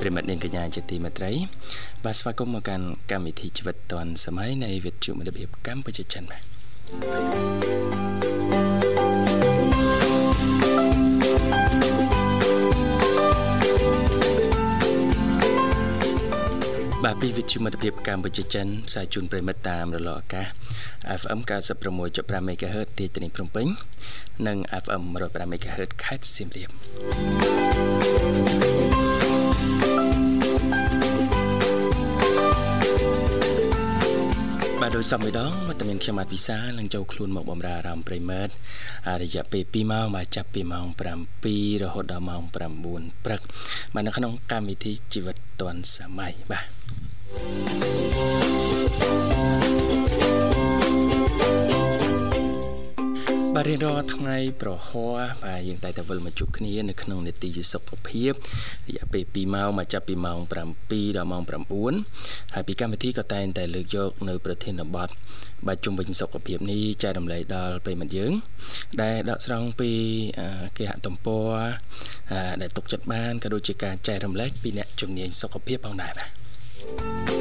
ប្រិមិត្តនាងកញ្ញាជាទីមេត្រី បាទស្វាគមន៍មកកាន់កម្មវិធីជីវិតឌွန်សម័យនៃវិទ្យុមិត្តភាពកម្ពុជាចិនបាទបាទពីវិទ្យុមិត្តភាពកម្ពុជាចិនផ្សាយជូនប្រិមិត្តតាមរលកអាកាស FM 96.5 MHz ទីតានីភ្នំពេញ និង FM 105 MHz ខេត្តសៀមរាប បាទដោយសំម្ដងមកតែមានខ្ញុំបាទវិសានឹងចូលខ្លួនមកបំរើអារម្មណ៍ប្រិមិត្តរយៈពេល2ម៉ោងបាទចាប់ពីម៉ោង7រហូតដល់ម៉ោង9ព្រឹកបាទនៅក្នុងកម្មវិធីជីវិតឌွန်សម័យបាទ បាទរៀនរាល់ថ្ងៃប្រហ័សបាទយើងតែតែវិលមកជួបគ្នានៅក្នុងនេតិសុខភាពរយៈពេល2ម៉ោងមកចាប់ពីម៉ោង7ដល់ម៉ោង9ហើយពីកម្មវិធីក៏តែងតែលើកយកនៅប្រធានបទបាទជុំវិញសុខភាពនេះចែករំលែកដល់ប្រិមត្តយើង ដែលដកស្រង់ពីគេហទំព័រដែលទុកចិត្តបានក៏ដូចជាការចែករំលែកពីអ្នកជំនាញសុខភាពផងដែរបាទ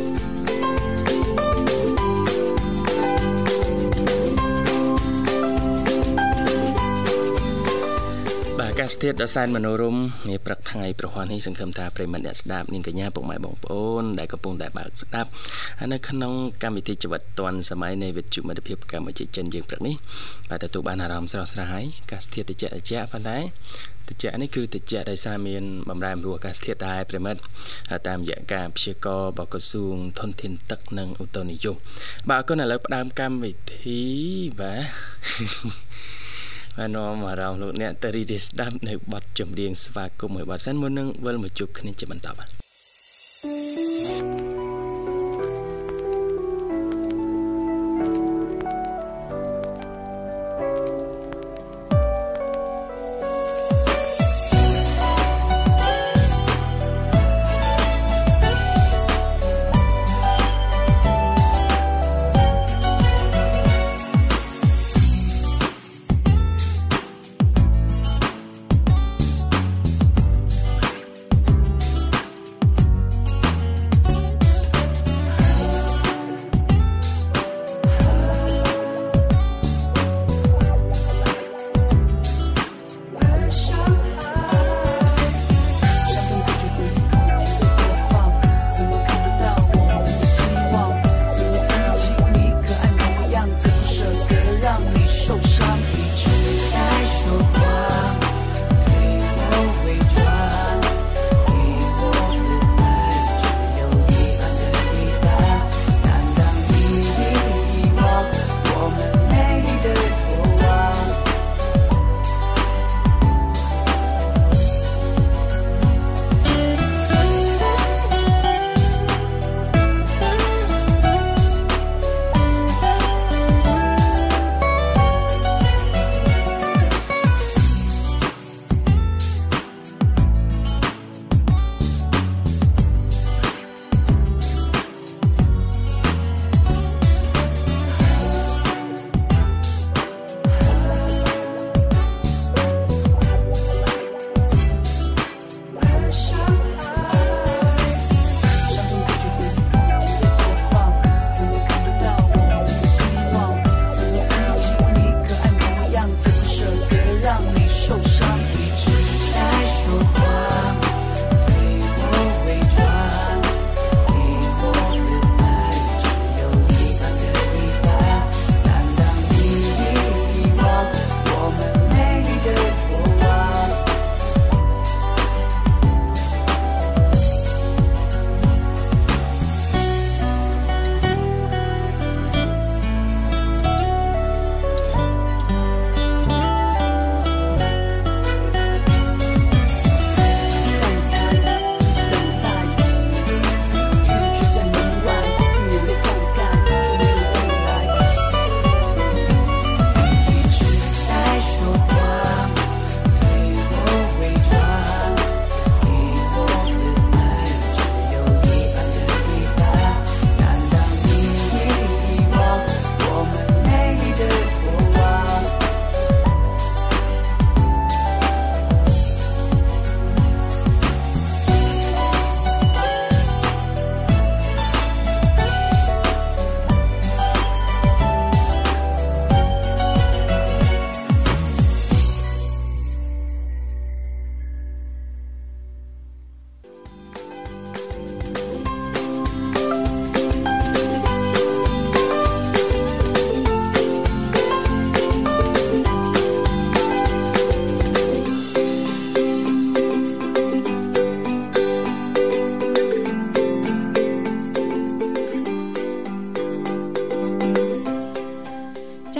កាសធាតុដ៏សែនមនោរម្យនាព្រឹកថ្ងៃប្រហ័ននេះសង្ឃឹមថាប្រិមត្តអ្នកស្ដាប់នាងកញ្ញាពុកម៉ែបងប្អូនដែលកំពុងតែបើកស្ដាប់នៅក្នុងកម្មវិធីជីវិតឌွန်សម័យនៃវិទ្យុមិត្តភាពកម្ពុជាចិនយើងព្រឹកនេះបាទទទួលបានអារម្មណ៍ស្រស់ស្រាយអាកាសធាតុត្រជាក់ត្រជាក់ប៉ុន្តែត្រជាក់នេះគឺត្រជាក់ដោយសារមានបំរែបំរួលអាកាសធាតុដែរប្រិមិត្តតាមរយៈការព្យាករណ៍របស់ក្រសួងធនធានទឹកនិងឧតុនិយមបាទអរគុណឥឡូវផ្ដើមកម្មវិធីបាទ បាននាំអារម្មណ៍លោកអ្នកទៅរីករាយស្ដាប់នៅបទចម្រៀងស្វាគមន៍មួយបទសិនមុននឹងវិលមកជួបគ្នាជាបន្តបាទ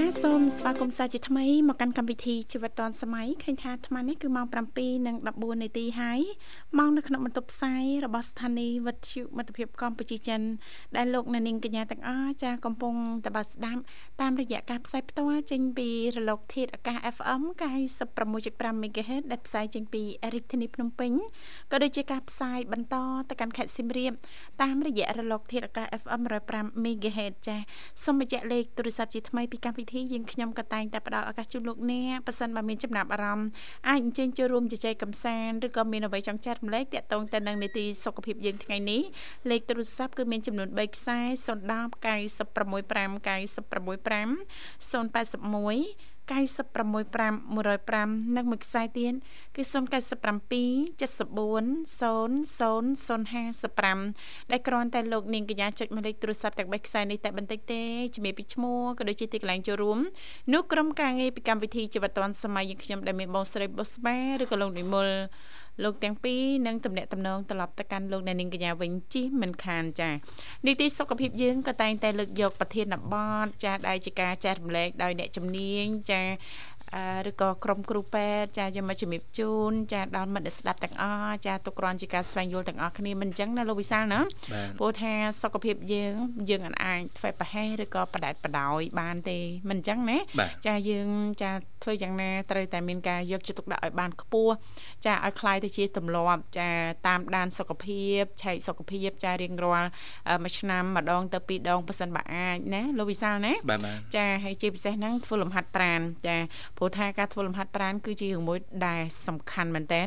មស្វាគមន៍សាជាថ្មីមកកាន់កម្មវិធីជីវិតឌွန်សម័យឃើញថាអាត្មានេះគឺម៉ោង7:14នាទីហើយមកនៅក្នុងបន្ទប់ផ្សាយរបស់ស្ថានីយ៍វិទ្យុមិត្តភាពកម្ពុជាចិនដែលលោកអ្នកនាងកញ្ញាទាំងអស់ចាកំពុងតបស្ដាប់តាមរយៈការផ្សាយផ្ទាល់ចេញពីរលកធាតុអាកាស FM 96.5 MHz ដែលផ្សាយចេញពីរាជធានីភ្នំពេញក៏ដូចជាការផ្សាយបន្តទៅកាន់ខេត្តសៀមរាបតាមរយៈរលកធាតុអាកាស FM 105 MHz ចាសូមបញ្ជាក់លេខទូរស័ព្ទជាថ្មីពីកម្មវិធីយើងខ្ញុំក៏តែងតែផ្ដល់ឱកាសជូនលោកអ្នកប៉ះសិនបើមានចំណាប់អារម្មណ៍អាចអញ្ជើញចូលរួមជជែកកម្សាន្តឬក៏មានអ្វីចង់ចែករំលែកតាក់ទងទៅនឹងនីតិសុខភាពយើងថ្ងៃនេះលេខទូរស័ព្ទគឺមានចំនួន3ខ្សែ010 965 965 081 965 105និងមួយខ្សែទៀតគឺ097 74 00055ដែលគ្រាន់តែលោកនាងកញ្ញាចុចមកលេខទូរស័ព្ទទាំង3ខ្សែនេះតែបន្តិចទេជំរាបពីឈ្មោះក៏ដូចជាទីកន្លែងចូលរួមនោះក្រុមការងារពីកម្មវិធីជីវិតឌွန်សម័យយើងខ្ញុំដែលមានបងស្រីបុស្បាឬក៏លោកនិមល លោកទាំងពីរនឹងតំណាក់តំណងត្រឡប់ទៅកាន់លោកអ្នកនាងកញ្ញាវិញជីមិនខានចានីតិសុខភាពយើងក៏តែងតែលើកយកប្រធានបទចាដែលជាការចែករំលែកដោយអ្នកជំនាញចា ឬក៏ក្រុមគ្រូពេទ្យចាយកមកជំរាបជូនចាដល់មិត្តស្ដាប់ទាំងអស់ចាទុកគ្រាន់ជាការស្វែងយល់ទាំងអស់គ្នាមិនអញ្ចឹងណាលោកវិសាលណាព្រោះថាសុខភាពយើងយើងអាចធ្វើប្រហែសឬក៏បដែតបដោយបានទេមិនអញ្ចឹងណាចាយើងចាធ្វើយ៉ាងណាត្រូវតែមានការយកចិត្តទុកដាក់ឲ្យបានខ្ពស់ចាឲ្យคล้ายទៅជាទម្លាប់ចាតាមដានសុខភាពឆែកសុខភាពចារៀងរាល់មួយឆ្នាំម្ដងទៅពីរដងប៉ះសិនបើអាចណាលោកវិសាលណាចាហើយជាពិសេសហ្នឹងធ្វើលំហាត់ប្រាណចា ព្រោះថាការធ្វើលំហាត់ប្រាណគឺជារឿងមួយដែលសំខាន់មែនតើ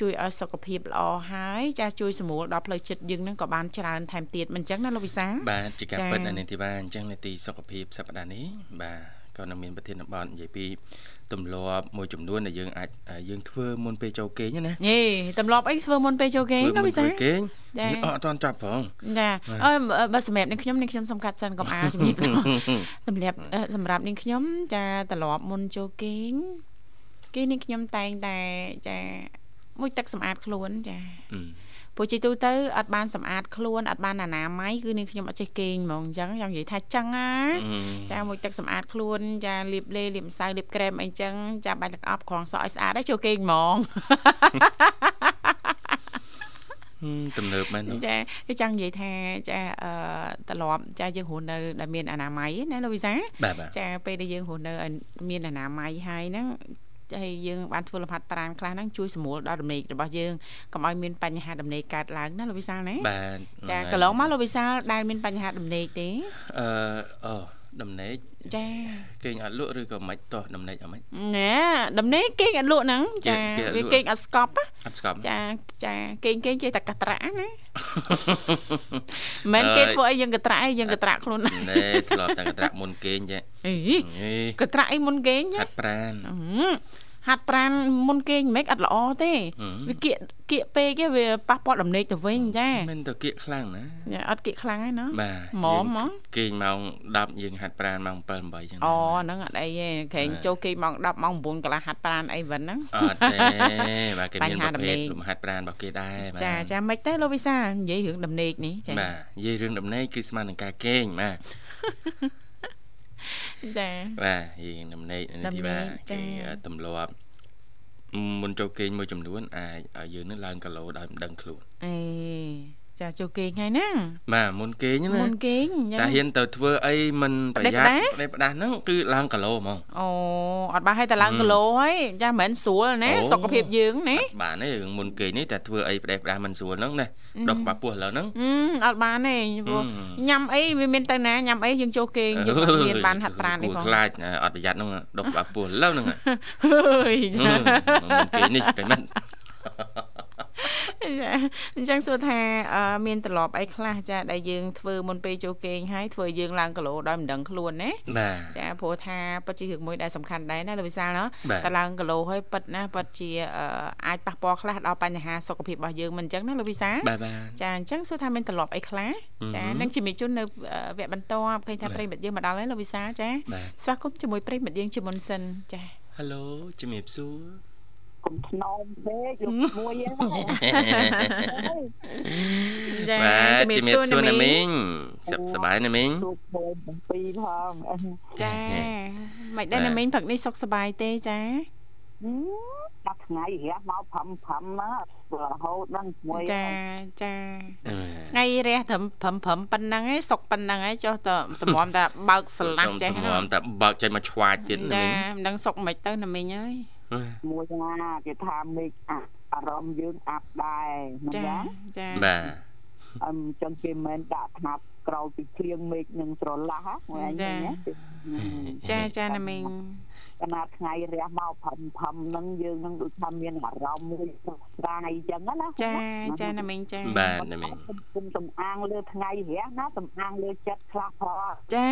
ជួយឲ្យសុខភាពល្អហើយចាជួយសម្រួលដល់ផ្លូវចិត្តយើងនឹងក៏បានច្រើនថែមទៀតមិនអញ្ចឹងណាលោកវិសាបាទជាការពិតនាងធីវ៉ាអញ្ចឹងនាទីសុខភាពសប្តាហ៍នេះបាទក៏នឹងមានប្រធានបទនិយាយពី ទម្លាប់មួយចំនួនដែលយើងអាចយើងធ្វើមុនពេលចូលគេងណាហេទម្លាប់អីធ្វើមុនពេលចូលគេងណាវិសាគេងអត់អត់ទាន់ចាប់ផងចាអើបើសម្រាប់នាងខ្ញុំនាងខ្ញុំសំកាត់សិនកុំអាជំរាបសម្រាប់សម្រាប់នាងខ្ញុំចាទម្លាប់មុនចូលគេងគេនាងខ្ញុំតែងតែចាមួយទឹកសម្អាតខ្លួនចា ព្រោះជីទូទៅអត់បានសម្អាតខ្លួនអត់បានអនាម័យគឺនាងខ្ញុំអត់ចេះគេងហ្មងអញ្ចឹងយ៉ាងនិយាយថាចឹងណាចាមួយទឹកសម្អាតខ្លួនចាលាបលេលាបម្សៅលាបក្រែមអីចឹងចាបាច់ទឹកអប់ក្រងសក់ឲ្យស្អាតហើយចូលគេងហ្មងទំនើបមែនចាគឺចង់និយាយថាចាអឺត្រឡប់ចាយើងរស់នៅដែលមានអនាម័យណាលោកវិសាចាពេលដែលយើងរស់នៅមានអនាម័យហើយហ្នឹង ហើយយើងបានធ្វើលំហាត់ប្រាណខ្លះហ្នឹងជួយសម្រួលដល់ដំណេករបស់យើងកុំឲ្យមានបញ្ហាដំណេកកើតឡើងណាលោកវិសាលណាបាទចាកន្លងមកលោកវិសាលដែលមានបញ្ហាដំណេកទេអឺអូ ដំណេកចាគេងអត់លក់ឬក៏មិនតោះដំណេកអត់មិនណែដំណេកគេងអត់លក់ហ្នឹងចាវាគេងអត់ស្កប់អត់ស្កប់ចាចាគេងគេងចេះតែកត្រាក់ណាមិនគេធ្វើអីយើងកត្រាក់អីយើងកត្រាក់ខ្លួនណែធ្លាប់តែកត្រាក់មុនគេងចាអីកត្រាក់អីមុនគេងហាត់ប្រាន ហាត់ប្រានមុនគេងមិនអត់ល្អទេវាគៀកគៀកពេកវាប៉ះពាល់ដំណេកទៅវិញចាមិនទៅគៀកខ្លាំងណាអត់គៀកខ្លាំងហើយណាហ្មងហ្មងគេងម៉ោង10យើងហាត់ប្រានម៉ោង7 8ចឹងអូហ្នឹងអត់អីទេក្រែងចូលគេងម៉ោង10ម៉ោង9កន្លះហាត់ប្រានអីវិញហ្នឹងអត់ទេបាទគេមានប្រភេទលំហាត់ប្រានរបស់គេដែរចាចាមិនទេលោកវិសានិយាយរឿងដំណេកនេះចាបាទនិយាយរឿងដំណេកគឺស្មើនឹងការគេងបាទ ចាបាទយើងដំណេកនេះទីបាទគេទម្លាប់មុនចូលគេងមួយចំនួនអាចឲ្យយើងនឹងឡើងគីឡូដោយមិនដឹងខ្លួនអេ ចាចូលគេងហើយណាបាទមុនគេងណាមុនគេងតែហ៊ានទៅធ្វើអីមិនប្រយ័ត្នដេបដាស់ហ្នឹងគឺឡើងគីឡូហ្មងអូអត់បានឲ្យតែឡើងគីឡូហើយចាមិនមែនស្រួលណាសុខភាពយើងណាបាទនេះរឿងមុនគេងនេះតែធ្វើអីប្រដេបដាស់មិនស្រួលហ្នឹងណាដុសក្បាលពោះឥឡូវហ្នឹងអត់បានទេព្រោះញ៉ាំអីវាមានទៅណាញ៉ាំអីយើងចូលគេងយើងអត់មានបានហាត់ប្រាណអីផងខ្លាចអត់ប្រយ័ត្នហ្នឹងដុសក្បាលពោះឥឡូវហ្នឹងអើយគេនេះតែមិ នអញ្ចឹងសួរថាមានត្រឡប់អីខ្លះចាដែលយើងធ្វើមុនពេលចូលគេងហើយធ្វើយើងឡើងគីឡូដោយមិនដឹងខ្លួនណាចាព្រោះថាពិតជារឿងមួយដែលសំខាន់ដែរណាលោកវិសាលណាតើឡើងគីឡូហើយពិតណាពិតជាអាចប៉ះពាល់ខ្លះដល់បញ្ហាសុខភាពរបស់យើងមិនអញ្ចឹងណាលោកវិសាលចាអញ្ចឹងសួរថាមានត្រឡប់អីខ្លះចានឹងជំរាបជូននៅវគ្គបន្តឃើញថាប្រិមិត្តយើងមកដល់ហើយលោកវិសាលចាស្វាគមន៍ជាមួយប្រិមិត្តយើងជាមុនសិនចាហៅជំរាបសួរ កុំធ្នមពេកយកមួយហ្នឹងចាបាទជំរាជំបរាបសួរសួរណាណាមីមីងងសុខសប្បាយណាមីងជួបមួយទាំងពីរផងចាមិនដែរណាមីងព្រឹកនេះសុខសប្បាយទេចាដាក់ថ្ងៃរះមកផឹមផឹមណារហូតដល់មួយចាចាអឺថ្ងៃរះត្រឹមព្រមព្រមប៉ុណ្ណឹងឯងសុកប៉ុណ្ណឹងឯងចុះតតម្រាំតែបើកស្រឡះចេះទំរាំតែបើកចេញមកឆ្វាចទៀតណាចាមីងមិនដឹងសុកមិនទៅណាមីងអើយ មួយណាគេថាមេឃអាប់អារម្មណ៍យើងអាប់ដែរមិនចាយ៉ាងចាបាទអឹមចឹងគេមិនដាក់ថ្នាក់ក្រោយពីគ្រៀងមេឃនឹងស្រឡះហ្នឹងមួយអញហ្នឹងចាចាណាមីងកណាត់ថ្ងៃរះមកផឹមផឹមហ្នឹងយើងនឹងដូចថាមានអារម្មណ៍មួយស្ដាយអញ្ចឹងណាចាចាណាមីងចាបាទណាមីងគុំសំអាងលើថ្ងៃរះណាសំអាងលើចិត្តខ្លះផងចា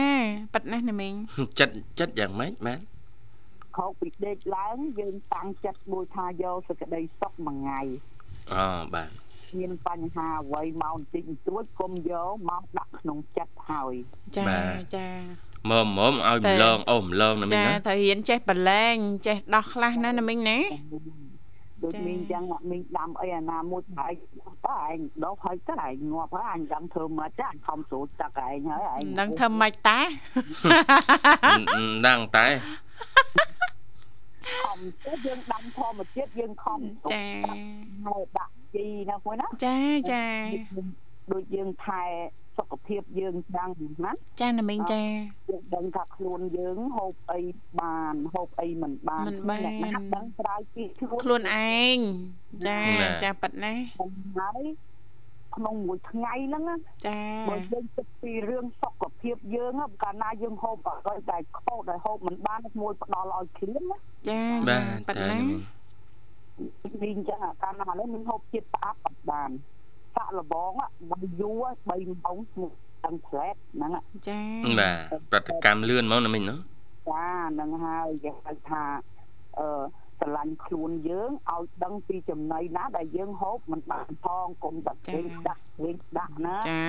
ប៉ិតណាស់ណាមីងចិត្តចិត្តយ៉ាងម៉េចបាទ ខោកពីដេកឡើងយើងតាំងចិត្តមួយថាយកសេចក្តីសុខមួយថ្ងៃអូបាទមានបញ្ហាអ្វីមកបន្តិចបន្តួចគុំយកមកដាក់ក្នុងចិត្តហើយចាចាមកមកឲ្យម្លងអូម្លងណាមីងចាណាត្រូវរៀនចេះបលែងចេះដោះខ្លះណាណាមីងណាដូចចា៎មីងចឹងអត់មីងដាំអីអាណាមួយតែឯងដោះហើយទៅឯងងាប់ហើយអញដឹងធ្វើមកចាអញខំស្រួលទឹកឯងហើយឯងមិនដឹងធ្វើម៉េចតាមិនមិនដឹងតែខំ ទៅយើងដាំធម្មជាតិយើងខំចាហើយដាក់ជីណាមួយណាចាចាដូចយើងថែសុខភាពយើងយ៉ាងណាចាណាមីងចាយើងដឹងថាខ្លួនយើងហូបអីបានហូបអីមិនបានមិនបានអ្នកណាដឹងក្រៅពីខ្លួនខ្លួនឯងចាចាប៉ិតណាហើយ ក្នុងមួយថ្ងៃហ្នឹងណាចាបើយើងគិតពីរឿងសុខភាពយើងណាកាលណាយើងហូបអ្វីដែលខុសដែលហូបមិនបានមួយផ្ដល់ឲ្យឃ្លានណាចាបាទប៉ិតតែណាណាមីងវិញអញ្ចឹងអាកាលណាឥឡូវ mình ហូបជាតិស្អាតអត់បានសាក់លបងបើយូរ3ម៉ោងស្មុកទាំងផ្លែតហ្នឹងចាបាទប្រតិកម្មលឿនមកណាមីងណាចាហ្នឹងហើយគេហៅថាអឺ ស្រឡាញ់ខ្លួនយើងឲ្យដឹងពីចំណីណាដែលយើងហូបមិនបានផងកុំតែវិញដាក់វិញដាក់ណាចា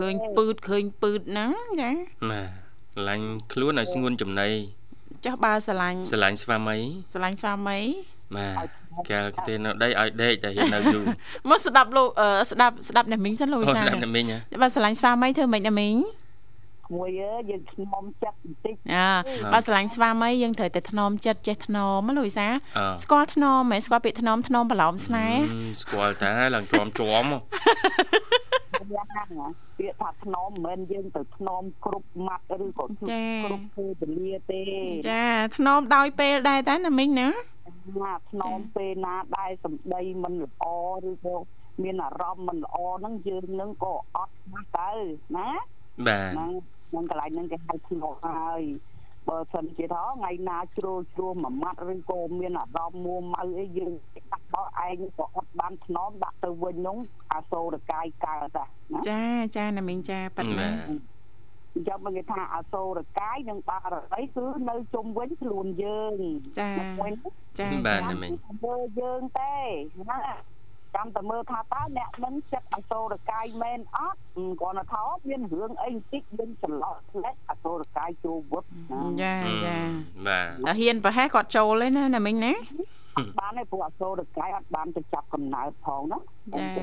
ឃើញពឺតឃើញពឺតហ្នឹងចាបាទឡាញ់ខ្លួនឲ្យស្ងួនចំណីចុះបើស្រឡាញ់ស្រឡាញ់ស្វាមីស្រឡាញ់ស្វាមីបាទកាលគេនៅដីឲ្យដេកតែរៀននៅយូរមកស្ដាប់លោកអឺស្ដាប់ស្ដាប់អ្នកមីងសិនលោកអូវិសាស្ដាប់ណាមីងហ៎បើស្រឡាញ់ស្វាមីធ្វើម៉េចណាមីង មួយអើយយើងខ្ញុំចិត្តបន្តិចអាបើស្រឡាញ់ស្វាមីយើងត្រូវតែថ្នមចិត្តចេះថ្នមណាលោកវិសាអឺស្គាល់ថ្នមហ្មងស្គាល់ពាក្យថ្នមថ្នមប្រឡោមស្នេហ៍ហឹមស្គាល់តែឡើងជាប់ជាប់មកយ៉ាងណាពាក្យថាធ្នមមិនមែនយើងទៅធ្នមគ្រប់ម៉ាត់ឬក៏គ្រប់ពេលវេលាទេ ចាថ្នមដោយពេលដែរតាណាមីងណាណាធ្នមពេលណាដែលសម្ដីមិនល្អឬក៏មានអារម្មណ៍មិនល្អហ្នឹងយើងនឹងក៏អត់ខ្លះទៅណាបាទហ្នឹងហ្នឹងកន្លែងហ្នឹងគេហៅធ្នមហើយបើសិនជាថាថ្ងៃណាជ្រុលជ្រួសមួយម៉ាត់ឬក៏មានអារម្មណ៍មួម៉ៅអីយើងដាក់ដល់ឯងក៏អត់បានធ្នមដាក់ទៅវិញនោះអាសូរកាយកើតណាចាចាណាមីងចាប៉ិនណាអញ្ចឹងមកគេថាអសូរកាយនិងបារមីគឺនៅជុំវិញខ្លួនយើងចាវិញចាបាទចាណាមីងមើលយើងទេណា ចាំតែមើលថាតើអ្នកនឹងចិត្តអសូរកាយមែនអត់គ្រាន់តែថាមានរឿងអីបន្តិចយើងច្រឡំផ្លែកអសូរកាយចូលវឹកណាចាចាបាទតែហ៊ានប្រហែសគាត់ចូលទេណាណាមីងណាបានទេព្រោះអសូរកាយអត់បានទៅចាប់កំណើតផងណាចាគេ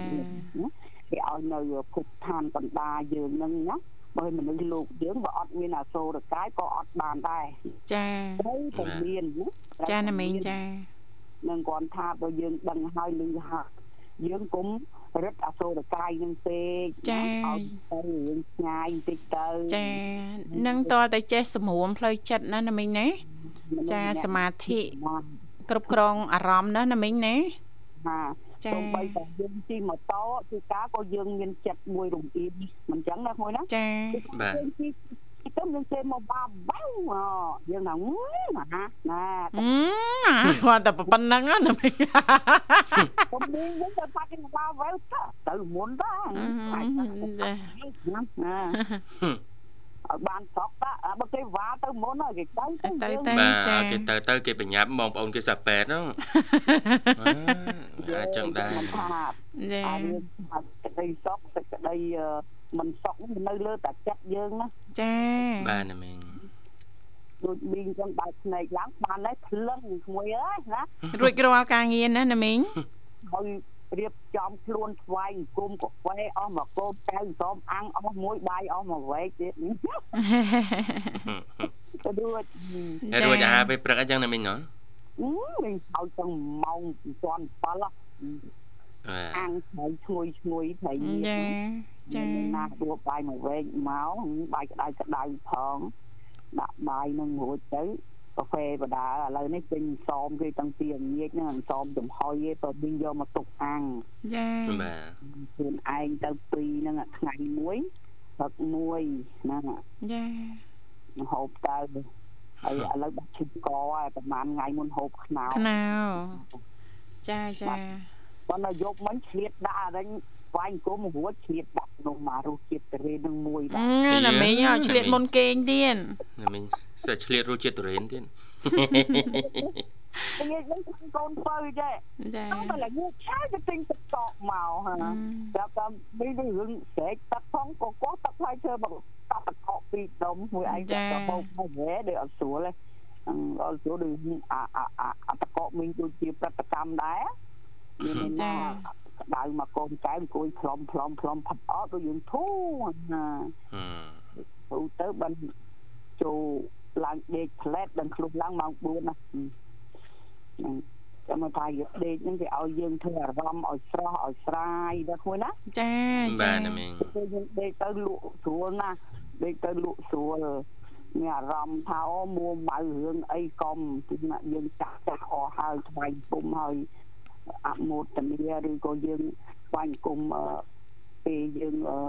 ឲ្យនៅភពឋានកណ្ដាលយើងនឹងណាបើមនុស្សលោកយើងបើអត់មានអសូរកាយក៏អត់បានដែរចាត្រូវតែមានណាចាណាមីងចានឹងគាត់ថាបើយើងដឹងហើយឮហើយ យើងគុំរឹតអសូរកាយនឹងពេកឲ្យទៅរឿងឆ្ងាយបន្តិចទៅចានឹងតើតែចេះសម្រួមផ្លូវចិត្តណាណាមីងណាចាសមាធិគ្រប់គ្រងអារម្មណ៍ណាណាមីងណាហាចាទៅបីតែយើងជិះម៉ូតូគឺការក៏យើងមានចិត្តមួយរំអៀងមិនចឹងណាមួយណាចាបាទយើងជិះ ទៅយើងចេះមកបាបៅយើងថាណាណាណាអឺអាគាត់តែប៉ុណ្្នឹងណាណាមីងកុំមានយើងទៅបាត់យើងបាវៅទៅមុនតាចាណាឲ្យបានសក់តាបើគេវ៉ាទៅមុនហើយគេទៅទៅទៅបាទចាគេទៅទៅគេបញ្ញាប់បងប្អូនគេសាប៉ែតហ្នឹងអាចចឹងដែរថាចាអារឿងសេចក្តីសក់សេចក្តី មិនសក់នៅលើតែចិត្តយើងណាចាបាទណាមីងដដូចមីងចឹងបើកភ្នែកឡើងបានហើយភ្លឹងក្មួយអើយណារួចរាល់ការងារណាណាមីងហើយរៀបចំខ្លួនថ្វាយគុំកាហ្វេអស់មកកូនចៅសំអាំងអស់មួយបាយអស់មួយវែកទៀតទៅរួចហើយរួចអាហារពេលព្រឹកអញ្ចឹងណាមីងណ៎វិញហើយទាំងម៉ោង7 7បាទ អាំងត្រីឈ្ងុយឈ្ងុយត្រីញៀចានចាណាដួបាយមួយវែកមកបាយក្តៅក្តៅផងដាក់បាយនឹងរួចទៅកាហ្វេបដាឥឡូវនេះពេញសមគេតាំងពីល្ងាចហ្នឹងសមចំហុយឯងទៅវិញយកមកទុកអាំងចាបាទខ្លួនឯងទៅពីរហ្នឹងថ្ងៃមួយព្រឹកមួយហ្នឹងចាហូបទៅហើយឥឡូវដាក់ឈឹកកហើយប្រហែលថ្ងៃមុនហូបខ្នោខ្នោចាចា ប៉ុន្តែយកមិញឆ្លៀតដាក់អរិញវាយអង្គមរួចឆ្លៀតដាក់ក្នុងមករសជាតិទៅនឹងមួយដែរណាមីងអត់ឆ្លៀតមុនគេងទៀតណាមីងសើឆ្លៀតរសជាតិទុរេនទៀតនិយាយហ្នឹងកូនបើចេះចាតែឡើយងឆាយទៅទិញទឹកកកមកហាតែតាមនេះរឿងស្រែកទឹកផងក៏កោះទឹកហើយធ្វើមកទឹកកកពីរដុំមួយឯងទៅបោកហើយវ៉េដូចអត់ស្រួលទេអត់ស្រួលដូចអាអាអាតកកមីងដូចជាប្រតិកម្មដែរ មានណាដៅមកកូនចៅអង្គុយផ្លុំផ្លុំផ្លុំផាត់អត់ដូចយើងធូណាហឹមធូទៅបានចូលឡើងដេកផ្លែតដល់ខ្លួនឡើងម៉ោង4ណាហ្នឹងចាំមកថាយកដេកហ្នឹងគេឲ្យយើងធ្វើអារម្មណ៍ឲ្យស្រស់ឲ្យស្រាយដល់ខ្លួនណាចាចាបាទណាមីងពេលយើងដេកទៅលក់ស្រួលណាស់ដេកទៅលក់ស្រួលមានអារម្មណ៍ថាអូមួម៉ៅរឿងអីកុំពីណាយើងចាស់ចាស់អស់ហើយថ្វាយគុំហើយ អមោទនីឬក៏យើងថ្វាយគុំអឺពេលយើងអឺ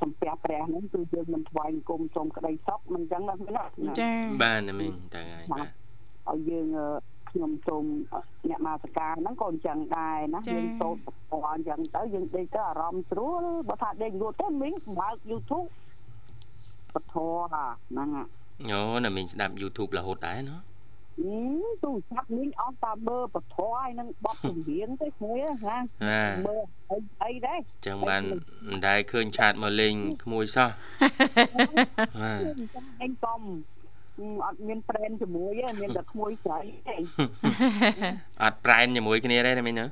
សំពះព្រះហ្នឹងគឺយើងមិនថ្វាយគុំសូមក្តីសុខមិនអញ្ចឹងណាណាចាបាទណាមីងតើហើយបាទឲ្យយើងអឺខ្ញុំសូមអ្នកមាសការហ្នឹងក៏អញ្ចឹងដែរណាយើងសូត្រពណ៌អញ្ចឹងទៅយើងដេកទៅអារម្មណ៍ស្រួលបើថាដេករួចទៅមីងបើក YouTube ពធហ្នឹងអូណាមីងស្ដាប់ YouTube រហូតដែរណ៎អឺ ទូរស័ព្ទមីងអស់តាមើលពធហើយនឹងបត់ចម្រៀងទៅស្មួយណាបាទមើលអីអីដែរចឹងបានមិនដែលឃើញឆាតមកលេងក្មួយសោះបាទចាំអញកំអត់មានប្រេនជាមួយទេមានតែក្មួយស្រីទេអត់ប្រែនជាមួយគ្នាទេណាមីងណា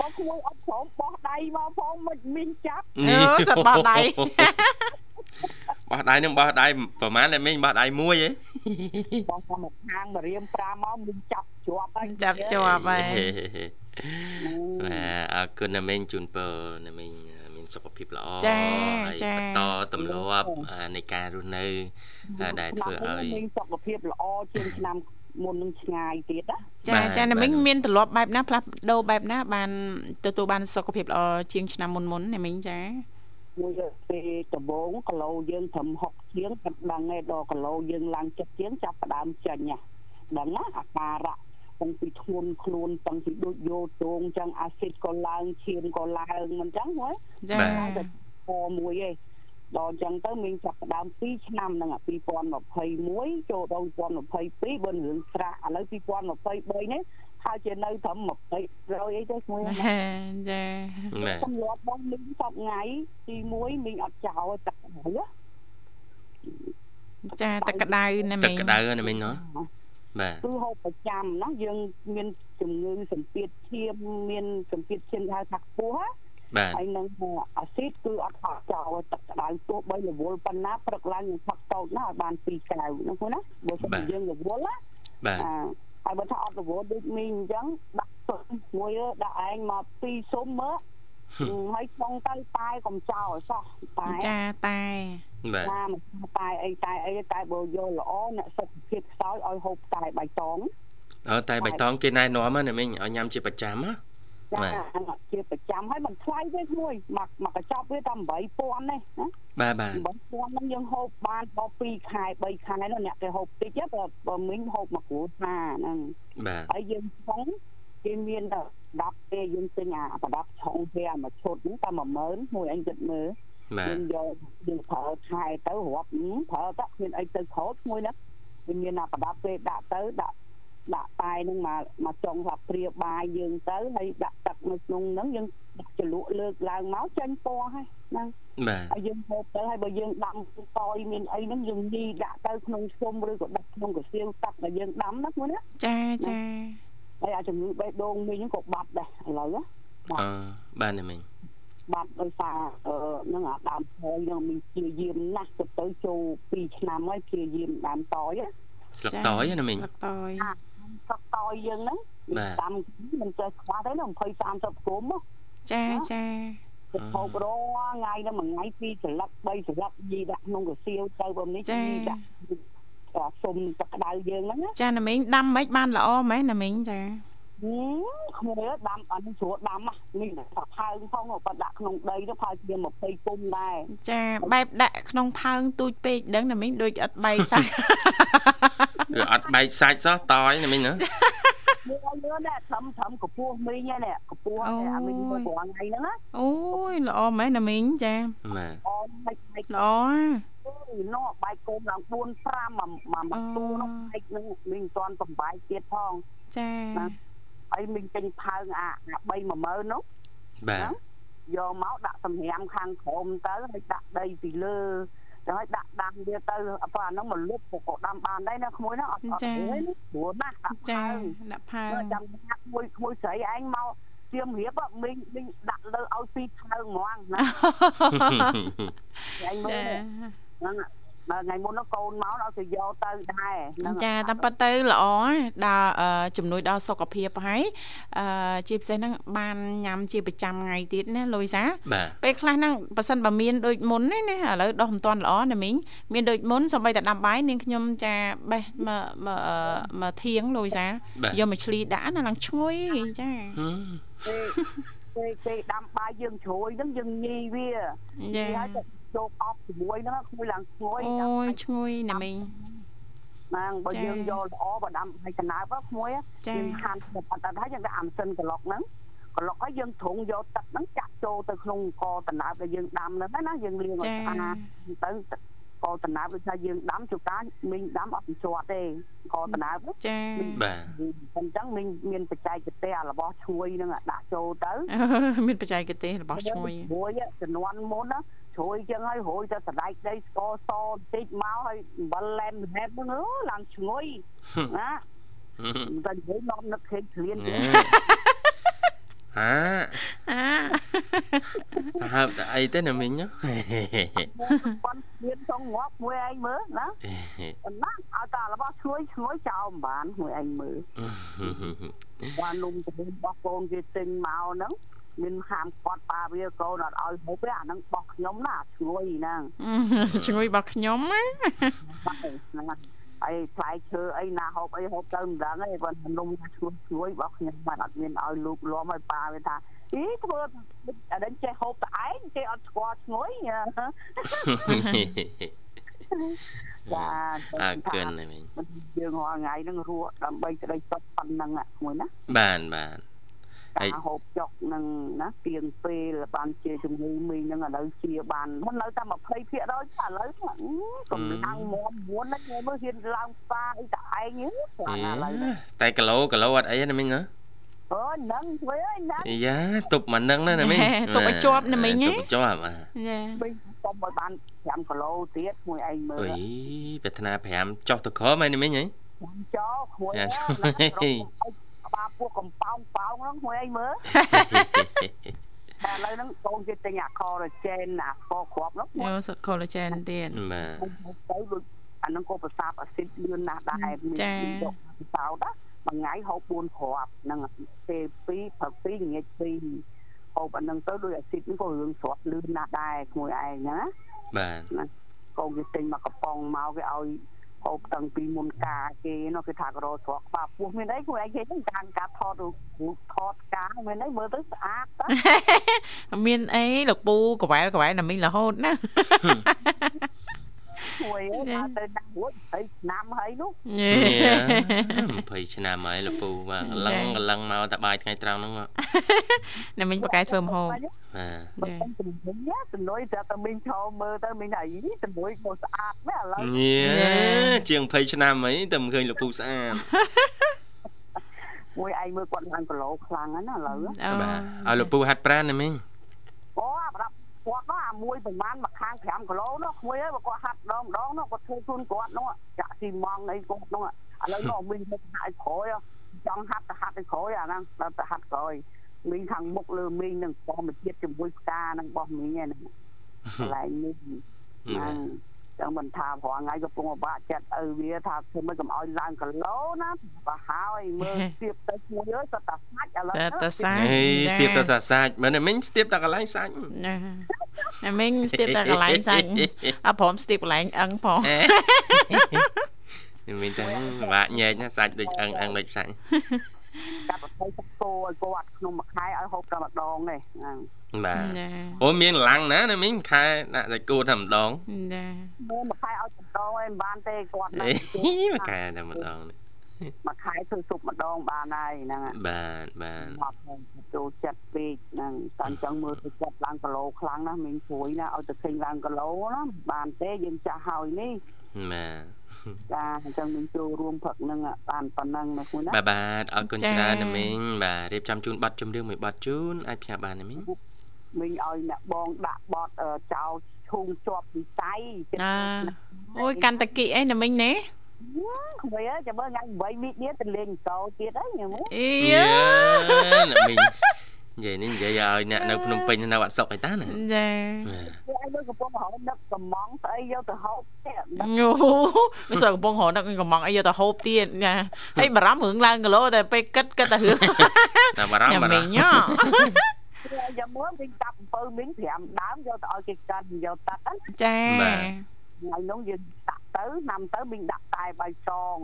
បើក្មួយអត់ព្រមបោះដៃមកផងមិនមានចាប់អូសត្វបោះដៃ បោះដៃនឹងបោះដៃប្រហែលតែមីងបោះដៃមួយហ៎បោះតាមខាងមករៀម5មកមានចាប់ជាប់ហើយចាប់ជាប់ហើយបាទអរគុណណាមីងជូនពរណាមីងមានសុខភាពល្អចាហើយចាបន្តទម្លាប់អានៃការរស់នៅដែលធ្វើឲ្យមានសុខភាពល្អជាងឆ្នាំមុននឹងឆ្ងាយទៀតណាចាចាណាមីងមានទម្លាប់បែបណាផ្លាស់ប្ដូរបែបណាបានទទួលបានសុខភាពល្អជាងឆ្នាំមុនមុនណាមីងចា មួយពេលដំបូងគីឡូយើងត្រឹម60ជាងបាត់ដឹងឯដល់គីឡូយើងឡើង70ជាងចាប់ផ្ដើមចាញ់ណាដឹងណាអាការៈតាំងពីធ្ងន់ខ្លួនតាំងពីដូចយោទងចឹងអាស៊ីតក៏ឡើងឈាមក៏ឡើងមិនចឹងហ៎ចាតែពមួយឯងដល់ចឹងទៅមានចាប់ផ្ដើម2ឆ្នាំហ្នឹងអា2021ចូលដល់2022បើរឿងស្រាក់ឥឡូវ2023នេះ ហើយជានៅត្រឹម20រយអីទៅស្មួយហ្នឹងចាបាទទម្លាប់របស់មីងសពថ្ងៃទី1មីងអត់ចោលទឹកហើយណាចាទឹកក្តៅណាទឹកមីងក្តៅណាមីងណាបាទគឺហូបប្រចាំណាយើងមានជំងឺសម្ពាធឈាមមានសម្ពាធឈាមហៅថាខ្ពស់ណាបាទហើយនឹងអាស៊ីតគឺអត់ហត់ចោលទឹកក្តៅទោះបីរវល់ប៉ុណ្ណាព្រឹកឡើងនឹងផឹកតូចណាឲ្យបាន2កែវហ្នឹងហ្នឹងណាបើសិនជាយើងរវល់ណាបាទអាហើយបើថាអត់ រវល់ដូចមីងអញ្ចឹងដាក់សុំមួយដាក់ឯងមកពីរសុំមើលហើយក្នុងទៅតែកុំចោលសោះតែចាតែបាទណាមិនតែអីតែអីតែបើយកល្អអ្នកសុខភាពខ្សោយឲ្យហូបតែបៃតងអើតែបៃតងគេណែនាំណាមីងឲ្យញ៉ាំជាប្រចាំណាចាបាទជាប្រចាំហើយមិនថ្លៃទេមួយមកមកកញ្ចប់វាតែ8000ទេណា បាទបាទ8000ហ្នឹងយើងហូបបានដល់2ខែ3ខែនោះអ្នកគេហូបតិចទៅបើមីងហូបមកគ្រួសារហ្នឹងបាទហើយយើងឆុងគេមានតែ10ពេលយើងទិញអាប្រដាប់ឆុងវាមួយឈុតហ្នឹងតែ10000មួយអញគិតមើលបាទយើងយកយើងប្រើខែទៅរាប់ប្រើទៅគ្មានអីទៅខោតមួយណាវាមានអាប្រដាប់ពេលដាក់ទៅដាក់ដាក់តែនឹងមកមកចុងថាព្រាបាយយើងទៅហើយដាក់ទឹកនៅក្នុងហ្នឹងយើង ចលក់លើកឡើងមកចាញ់ពណ៌ហើយណាបាទហើយយើងហូបទៅហើយបើយើងដាំតយមានអីហ្នឹងយើងញីដាក់ទៅក្នុងខ្ទមឬក៏ដាក់ក្នុងកសៀវទឹកដែលយើងដាំណាមួយណាចាចាហើយអាជំងឺបេះដូងមីងហ្នឹងក៏បាត់ដែរឥឡូវណាអឺបាទណាមីងបាត់ដោយសារអឺហ្នឹងអាដើមតយហ្នឹងមីងព្យាយាមណាស់ទៅទៅចូល2ឆ្នាំហើយព្យាយាមដើមតយណាស្លឹកតយណាមីងលឹកតយស្លឹកតយយើងហ្នឹងបាទដាំមិនចេះខ្វះទេណា20 30គុំហ៎ ចាចាទៅហូបរាល់ថ្ងៃហ្នឹងមួយថ្ងៃពីរស្លឹក3ស្លឹកយីដាក់ក្នុងកសៀវទៅបើនេះចាយីដាក់អាសុំទឹកក្តៅយើងហ្នឹងណាចាណាមីងដាំមិនបានល្អមែនណាមីងចាហឹមក្មួយដាំអានេះស្រួលដាំហ្នឹងនេះថាផើងផងបើដាក់ក្នុងដីទៅផើងជា20គុំដែរចាបែបដាក់ក្នុងផើងទូចពេកដឹងណាមីងដូចអត់បែកសាច់ឬអត់បែកសាច់សោះតយណាមីងណា មើលមើលនេះត្រឹមត្រឹមកពស់មីងនេះកពស់នេះអាមីងមើលប្រងថ្ងៃហ្នឹងណាអូយល្អមែនណាមីងចាបាទអមមិនមិនល្អអូយនោះបែកគុំឡើង4 5មួយមួយទូនោះបែកហ្នឹងមីងមិនទាន់បំបែកទៀតផងចាហើយមីងចេញផើងអាអា3 10000នោះបាទយកមកដាក់សម្រាមខាងក្រោមទៅហើយដាក់ដីពីលើ ទៅហើយដាក់ដាំវាទៅអត់អាហ្នឹងមកលុបក៏ដាំបានដែរណាក្មួយហ្នឹងអត់អត់ទេព្រោះណាដាក់ចាផើងដាក់ផើងចាំថាក្មួយក្មួយស្រីឯងមកជៀមរៀបមីងមីងដាក់លើឲ្យពីផើងហ្មងណាឯងមើលចាហ្នឹង ដល់ថ្ងៃមុននោះកូនមកដល់ទៅយកទៅដែរហ្នឹងចាតាមពិតទៅល្អដល់អឺជំនួយដល់សុខភាពហើយអឺជាពិសេសហ្នឹងបានញ៉ាំជាប្រចាំថ្ងៃទៀតណាលូយសាបាទពេលខ្លះហ្នឹងប៉ះសិនបើមានដូចមុនណាណាឥឡូវដោះមិនទាន់ល្អណាមីងមានដូចមុនសំបីតែដាំបាយនាងខ្ញុំចាបេះមកមកអឺមកធៀងលូយសាបាទយកមកឆ្លីដាក់ណាឡើងឈ្ងុយចាហឹមពេលពេលដាំបាយយើងជ្រួយហ្នឹងយើងញីវាចាហើយទៅ ចូលអប់ជាមួយហ្នឹងក្មួយឡើងស្ងួយអូយឈ្ងុយណាមីងហ្នឹងបើចា៎យើងយកល្អបើដាំហើយកណើបហ្នឹងក្មួយចាយើងហាន់ទៅបាត់ហើយយើងដាក់អាំសិនក្លុកហ្នឹងក្លុកហើយយើងត្រងយកទឹកហ្នឹងចាក់ចូលទៅក្នុងកតណើបដែលយើងដាំហ្នឹងណាយើងលាងឲ្យចាស្អាតទៅកតណើបដូចថាយើងដាំជួការមីងដាំអត់ជាប់ទេកតណើបហ្នឹងចាបាទអញ្ចឹងមីងមានបច្ចេកទេសអារបស់ឈ្ងុយហ្នឹងដាក់ចូលទៅអឺមានបច្ចេកទេសរបស់ឈ្ងុយរួយជំនាន់មុនណា ជ្រួយចឹងហើយរួយទៅសណ្ដែកដីស្ករសបន្តិចមកហើយអំបិលឡែមហេបហ្នឹងអើឡើងឈ្ងុយណាហឹមតែនិយាយនាំនឹកឃើញឃ្លានណែទៀតអាអាហើបតែអីទេណាមីងណាប៉ុនឃ្លានចង់ងាប់មួយឯងមើលណាប៉ុណ្ណាឲ្យតែរបស់ឈ្ងុយឈ្ងុយចោលមិនបានមួយឯងមើលបាននំទៅរបស់កូនគេទិញមកហ្នឹង មានហាមគាត់ប៉ាវាកូនអត់ឲ្យហូបទេអាហ្នឹងបោះខ្ញុំណាឈ្ងុយហ្នឹងឈ្ងុយរបស់ខ្ញុំណាហ្នឹងហើយផ្លែឈើអីណាហូបអីហូបទៅមិនដឹងទេបើនំឈ្ងុយឈ្ងុយរបស់ខ្ញុំបានអត់មានឲ្យលោកលំឲ្យប៉ាវាថាអីធ្វើអានេះចេះហូបតែឯងចេះអត់ស្គាល់ឈ្ងុយចាអើកិនណាមីងយើងរាល់ថ្ងៃហ្នឹងរស់ដើម្បីក្តីសុខប៉ុណ្ណឹងមួយណាបានបាទហើ ការយហូបចុកហ្នឹងណាទៀងពេលបានជាជំងឺមីងហ្នឹងឥឡូវជាបានមិននៅតែ20%ចាឥឡូវកម្លាំងមួមមួនហ្នឹងមើលហ៊ានឡើងផ្សារអីតែឯងហ្នឹងឥឡូវហ្នឹងតែគីឡូគីឡូអត់អីណាមីងណាអូយហ្នឹងធ្វើអីហ្នឹងយ៉ាទប់មកនឹងណាណាមីងទុកឲ្យជាប់ណាមីងទុកឲ្យជាប់បាទចាមីងសុំឲ្យបាន5គីឡូទៀតមួយឯងមើអុលយប្រាថ្នា5ចុះទៅក្រមហើយណាមីងហីចាំចោមួយចាហ្នឹងបា ពោះកំប៉ោងប៉ោងហ្នឹងមួយឯងមើលតែឥឡូវហ្នឹងកូនគេទិញអា collagen អាស្ករគ្រាប់ហ្នឹងយកសុទ្ធ collagen ទៀតបាទទៅដូចអាហ្នឹងក៏ប្រសាបអាស៊ីតលឿនណាស់ដែរចាយកពិសោធន៍ណាមួយថ្ងៃហូប4គ្រាប់ហ្នឹងពេល2ព្រឹក2ល្ងាច2ហូបអាហ្នឹងទៅដូចអាស៊ីតហ្នឹងក៏រឿងស្រាប់លឿនណាស់ដែរមួយឯងណាបាទកូនគេទិញមកកំប៉ុងមកគេឲ្យ ហូបតាំងពីមុនការគេនោះគេថាក៏រកស្រកក្បាលពោះមានអីខ្លួនឯងគេហ្នឹងការការថតរូបថតការមានអីមើលទៅស្អាតតើមានអីលោកពូកវ៉ែលកវ៉ែលណាមីងរហូតណា មួយអើទៅដាក់រួចហើយឆ្នាំហើយនោះយេ20ឆ្នាំហើយលពូបាទកលឹងកលឹងមកតែបាយថ្ងៃត្រង់ហ្នឹងបាទណាមីងបកកែធ្វើម្ហូបបាទបើតែជំនុំណាជំនួយតែតែមីងឈរមើលទៅមីងអីជំនួយក៏ស្អាតណាស់ឥឡូវញ៉ាជាង20ឆ្នាំហីតែមិនឃើញលពូស្អាតមួយឯងមើលគាត់ឡើងគីឡូខ្លាំងណាស់ឥឡូវអូបាទឲ្យលោកពូហាត់ប្រាណណាមីងអូអាប្រដាប់ គាត់នោះអាមួយប្រហែលមួយខាង5គីឡូនោះមួយហើយបើគាត់ហាត់ម្ដងម្ដងនោះគាត់ធ្វើជូនគាត់នោះចាក់ស៊ីម៉ងអីគាត់នោះឥឡូវនោះមីងទៅហាត់ក្រោយចង់ហាត់ទៅហាត់ទៅក្រោយអាហ្នឹងដល់ទៅហាត់ក្រោយមីងខាងមុខលើមីងនឹងធម្មជាតិជាមួយផ្កានឹងរបស់មីងហ្នឹងកន្លែងនេះហ្នឹង ចឹងមិនថាព្រោះថ្ងៃកំពុងពិបាកចិត្តឪវាថាធ្វើមិនកុំឲ្យឡើងគីឡូណាបើហើយមើលស្ទាបទៅមួយអើយសត្វតាសាច់ឥឡូវតែតសាច់ហេស្ទាបទៅសាសាច់មែនទេមីងស្ទាបតែកន្លែងសាច់ណាអាមីងស្ទាបតែកន្លែងសាច់អព្រមស្ទាបកន្លែងអឹងផងមីងតែពិបាកញែកណាសាច់ដូចអឹងអឹងដូចសាច់កាត់ទៅទឹកគោឲ្យគាត់ក្នុងមួយខែឲ្យហូបតែម្ដងទេហ្នឹង បាទណាអូមានឡាំងណាណាមីងខែដាក់តែគួរតែម្ដងណាមើលមួយខែឲ្យម្ដងឯងមិនបានទេគាត់ណាអេមួយខែតែម្ដងនេះមួយខែធ្វើស៊ុបម្ដងបានហើយហ្នឹងហើយបាទបាទមកចូលចិត្តពេកហ្នឹងតែអញ្ចឹងមើលទៅចិត្តឡើងគីឡូខ្លាំងណាស់មីងព្រួយណាឲ្យទៅឃើញឡើងគីឡូណាបានទេយើងចាស់ហើយនេះបាទចាអញ្ចឹងមីងចូលរួមផឹកហ្នឹងបានប៉ុណ្ណឹងណាគូណាបាទបាទអរគុណច្រើនណាមីងបាទរៀបចំជូនប័ណ្ណចម្រៀងមួយប័ណ្ណជូនអាចផ្សាយបានណាមីង មីងឲ្យអ្នកបងដាក់បត់ចោលឈូងជាប់វិស័យណាអូយកាន់តាគីអីណាមីងណាខ្វាចាំមើលថ្ងៃ8មីទៀតទៅលេងកោទៀតហើយញ៉ាំអីយយើណាមីងនិយាយនេះនិយាយឲ្យអ្នកនៅភ្នំពេញនៅអត់សុកអីតាណាចាឯងមើលកំពុងរហូតនឹកកំងស្អីយកទៅហូបទេញូមិនស្រួលកំពុងរត់កំងអីយកទៅហូបទៀតណាហើយបារម្ភរឿងឡើងគីឡូតែពេលគិតគិតតែរឿងតែបារម្ភញ៉ាំបារមីម្ភង ហ៎ចាំមើលមីងកាប់អំពៅមីង5ដើមយកទៅឲ្យគេកាត់យកតាត់ហ្នឹងចាថ្ងៃនោះយើងដាក់ទៅឆ្នាំទៅមីងដាក់តែបៃតង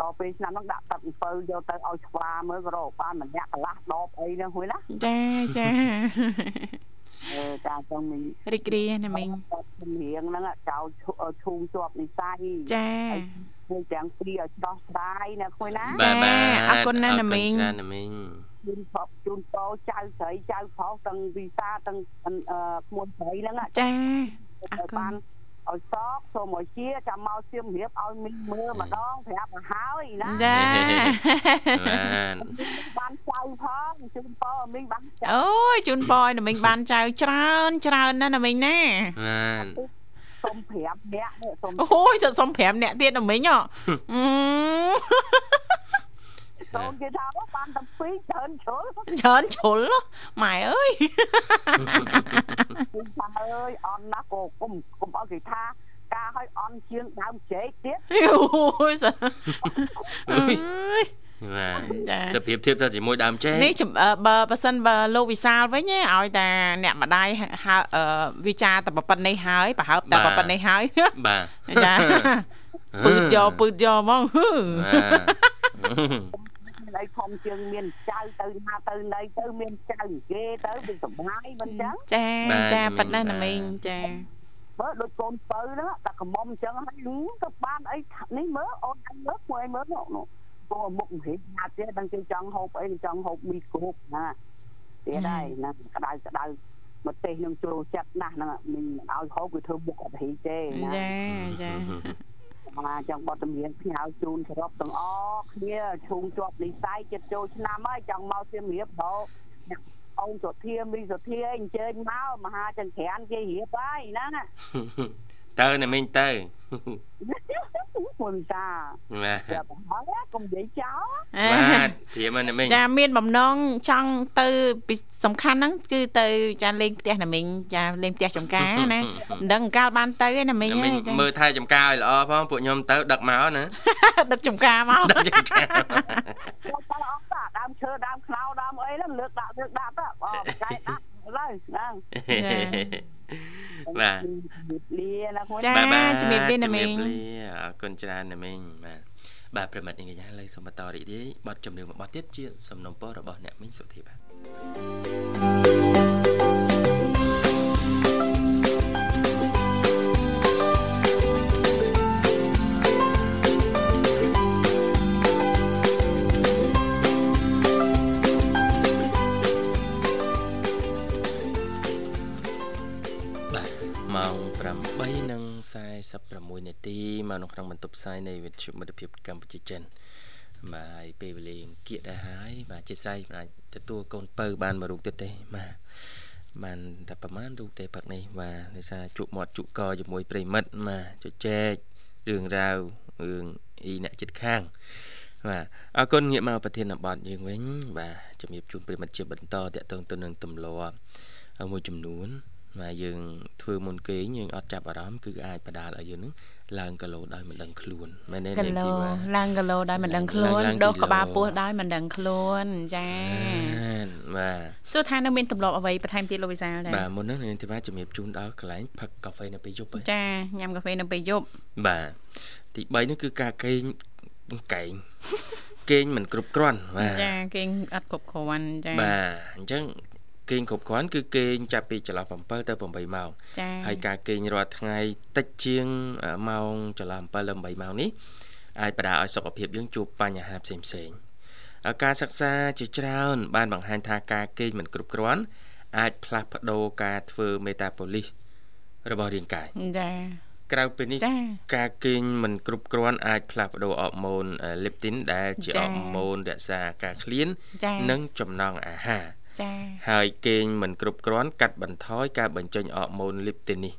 ដល់ពេលឆ្នាំហ្នឹងដាក់ទឹកអំពៅយកទៅឲ្យឆ្វាមើលក៏រកបានម្នាក់កន្លះដបអីហ្នឹងហ្នឹងណាចាចាអឺចាចឹងមីងរីករាយណាមីងជំរៀងហ្នឹងចោលឈូងជាប់និស័យចាមួយទាំងពីរឲ្យដោះស្រាយណាគួយណាបាទបាទអរគុណណាស់ណាមីងអរគុណច្រើនណាមីង ជូនផប់ជូនតោចៅស្រីចៅប្រុសទាំងវិសាទាំងអឺក្មួយស្រីហ្នឹងចាអរគុណបានឲ្យសកសូមឲ្យជាចាំមកសៀមរៀបឲ្យមីងមើលម្ដងប្រាប់មកហើយណាចាបាទបានចៅផងជូនតោមីងបានចៅអូយជូនពរឲ្យណាមីងបានចៅច្រើនច្រើនណាស់ណាមីងណាបាទសូម5នាក់សូមអូយសិតសុំ5នាក់ទៀតណាមីងហ៎ អឺសូមគេថាបានតែពីរច្រើនជ្រុលច្រើនជ្រុលម៉ែអើយពីថាអើយអន់ណាស់ក៏គុំគុំឲ្យគេថាការឲ្យអន់ជាងដើមចេកទៀតអូយសិតអើយបាទចាសភាពធៀបទៅជាមួយដើមចេកនេះចំអឺបើបើសិនបើលោកវិសាលវិញឯងឲ្យតែអ្នកម្ដាយហៅអឺវិចារតែប៉ុណ្្នេះហើយប្រហើបតែប៉ុណ្្នេះហើយបាទចាពឺយកពឺយកហ្មងហឺបាទ អីធំជាងមានចៅទៅណាទៅណីទៅមានចៅគេទៅវាសុបាយមិនចឹងចាចាប៉ុណ្ណាណាមីងចាមើលដូចកូនបើហ្នឹងតែកមុំចឹងហើយទៅបានអីនេះមើលអូនអញមើលមួយមើលនោះនោះពោះមុខហេតុណាទៀតដឹងគេចង់ហូបអីចង់ហូបមីគ្រូបណាទៀតហើយណាក្តៅក្តៅមកទេសនឹងចូលចិត្តណាស់ហ្នឹងមិនឲ្យហូបគឺធ្វើមុខអត់ហីទេណាចាចា មកចង់បត់តម្រៀងផ្ញើជូនសរុបទាំងអស់គ្នាឈូងជាប់និស័យចិត្តចូលឆ្នាំហើយចង់មកសៀមរាបដល់អូនសុធាមីសុធាអញ្ជើញមកមហាចង្ក្រានគេរៀបហើយហ្នឹង ទៅណាមីងទៅមុនតាបាទចាប់ហើយកុំនិយាយចោលបាទព្រាមណាមីងចាមានបំណងចង់ទៅពីសំខាន់ហ្នឹងគឺទៅចាលេងផ្ទះណាមីងចាលេងផ្ទះចំការណាមិនដឹងកាលបានទៅឯណាមីងមីងចាមើលថែចំការឲ្យល្អផងពួកខ្ញុំទៅដឹកមកណាដឹកចំការមកដឹកចំការចូលទៅអស់តាដើមឈើដើមខ្លោដើមអីហ្នឹងលើកដាក់លើកដាក់ទៅអូចែកដាក់ ឡើយហ្នឹងបាទលាណាខ្លួនចាបាទបាទជំរាបលាណាមីងជំរាបលាអរគុណច្រើនណាមីងបាទបាទប្រិមិត្តនាងកញ្ញាលើសូមបន្តរីករាយបទចម្រៀងមួយបទទៀតជាសំណុំពររបស់អ្នកមីងសុធីបាទបាទ 8:46នាទីមកនៅក្នុងបន្ទប់ផ្សាយនៃវិទ្យុមិត្តភាពកម្ពុជាចិនបាទហើយពេលវេលាគៀកដែរហើយបាទជាស្រ័យបាទទទួលកូនពៅបានមួយរូបទៀតទេបាទបានតែប្រហែលរូបទេផឹកនេះបាទដោយសារជក់មាត់ជក់កជាមួយប្រិមិត្តបាទជជែករឿងរ៉ាវរឿងអ៊ីអ្នកចិត្តខាងបាទអរគុណងាកមកប្រធានបទយើងវិញ បាទជំរាបជូនប្រិមិត្តជាបន្តតកតងទៅនឹងទម្លាប់មួយចំនួន បាទយើងធ្វើមុនគេងយើងអត់ចាប់អារម្មណ៍គឺអាចបដាលឲ្យយើងនឹងឡើងគីឡូដោយមិនដឹងខ្លួនមែនទេគីឡូឡើងគីឡូដោយមិនដឹងខ្លួនដុសក្បាលពោះដោយមិនដឹងខ្លួនចាបាទសួរថានៅមានទម្លាប់អ្វីបន្ថែមទៀតលោកវិសាលដែរបាទមុនហ្នឹងនាងធីវ៉ាជំរាបជូនដល់កន្លែងផឹកកាហ្វេនៅពេលយប់ចាញ៉ាំកាហ្វេនៅពេលយប់បាទទី3នេះគឺការគេងកែងគេងមិនគ្រប់គ្រាន់បាទចាគេងអត់គ្រប់គ្រាន់ចាបាទអញ្ចឹង គេងគ្រប់គ្រាន់គឺគេងចាប់ពីចន្លោះ7ទៅ8ម៉ោងចា៎ហើយការគេងរាល់ថ្ងៃតិចជាងម៉ោងចន្លោះ7ទៅ8ម៉ោងនេះអាចបណ្ដាលឲ្យសុខភាពយើងជួបបញ្ហាផ្សេងផ្សេងការសិក្សាជាច្រើន បានបង្ហាញថាការគេងមិនគ្រប់គ្រាន់អាចផ្លាស់ប្ដូរការធ្វើមេតាបូលីសរបស់រាងកាយចា៎ក្រៅពីនេះការគេងមិនគ្រប់គ្រាន់អាចផ្លាស់ប្ដូរអរម៉ូនលីបទីនដែលជាអរម៉ូនរក្សាការឃ្លាន និងចំណង់អាហារ ចា៎ហើយគេងមិនគ្រប់គ្រាន់កាត់បន្ថយការបញ្ចេញអរម៉ូនលីបទីននេះ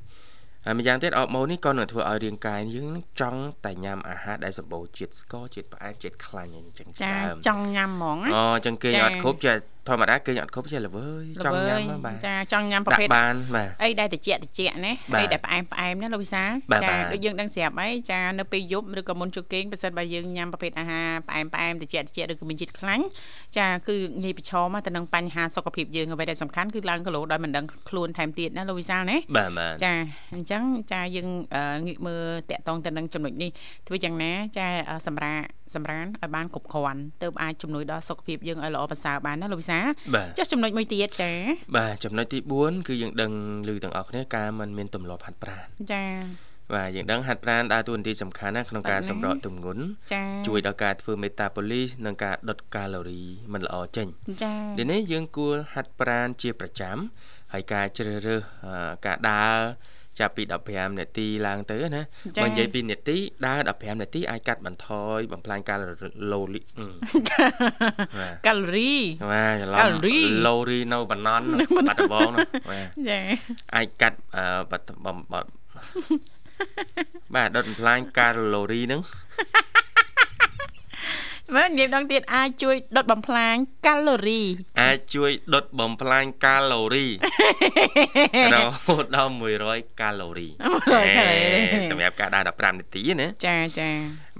ហើយម្យ៉ាងទៀតអរម៉ូននេះក៏នឹងធ្វើឲ្យរាងកាយយើងចង់តែញ៉ាំអាហារដែលសម្បូរជាតិស្ករជាតិផ្អែមជាតិខ្លាញ់អញ្ចឹងចាចង់ញ៉ាំហ្មងអូអញ្ចឹងគេអត់គ្រប់ចា ធម្មតាគេអត់គ្រប់ចេះល្វើយចង់ញ៉ាំបាទចាចង់ញ៉ាំប្រភេទបានបាទអីដែលតិចតិចណាអីដែលផ្អែមផ្អែមណាលោកវិសាចាដូចយើងដឹងស្រាប់អីចានៅពេលយប់ឬក៏មុនជគេងប្រសិនបើយើងញ៉ាំប្រភេទអាហារផ្អែមផ្អែមតិចតិចឬក៏មានជាតិខ្លាញ់ចាគឺងាយប្រឈមទៅនឹងបញ្ហាសុខភាពយើងអ្វីដែលសំខាន់គឺឡើងគីឡូដោយមិនដឹងខ្លួនថែមទៀតណាលោកវិសាលណាបាទបាទចាអញ្ចឹងចាយើងងាកមើលតកតងទៅនឹងចំណុចនេះធ្វើយ៉ាងណាចាសម្រាប់សម្រានឲ្យបានគ្រប់គ្រាន់ទើបអាចជំនួយដល់សុខភាពយើងឲ្យល្អប្រសើរបានណាលោកវិសាចុះចំណុចមួយទៀតចាបាទចំណុចទី4គឺយើងដឹងឮទាំងអស់គ្នាការមិនមានទម្លាប់ហាត់ប្រាណចាបាទយើងដឹងហាត់ប្រាណដើរតួនាទីសំខាន់ណាក្នុងការសម្រកទម្ងន់ជួយដល់ការធ្វើមេតាបូលីសនិងការដុតកាឡូរីមិនល្អចេញចា៎នេះយើងគួរហាត់ប្រាណជាប្រចាំហើយការជ្រើសរើសការដើរ ចាប់ពី15នាទីឡើងទៅណាបើនិយាយពីនាទីដើរ15នាទីអាចកាត់បន្ថយបំផ្លាញកាឡូរីកាឡូរីបាទច្រឡំឡូរីនៅបណ្ណន់បាត់ដំបងណាបាទចាអាចកាត់បាត់បំបាទដុតបំផ្លាញកាឡូរីហ្នឹង មើលនិយាយម្ដងទៀតអាចជួយដុតបំផ្លាញកាឡូរីអាចជួយដុតបំផ្លាញកាឡូរីរហូតដល់100កាឡូរីសម្រាប់ការដើរ15នាទីណាចាចា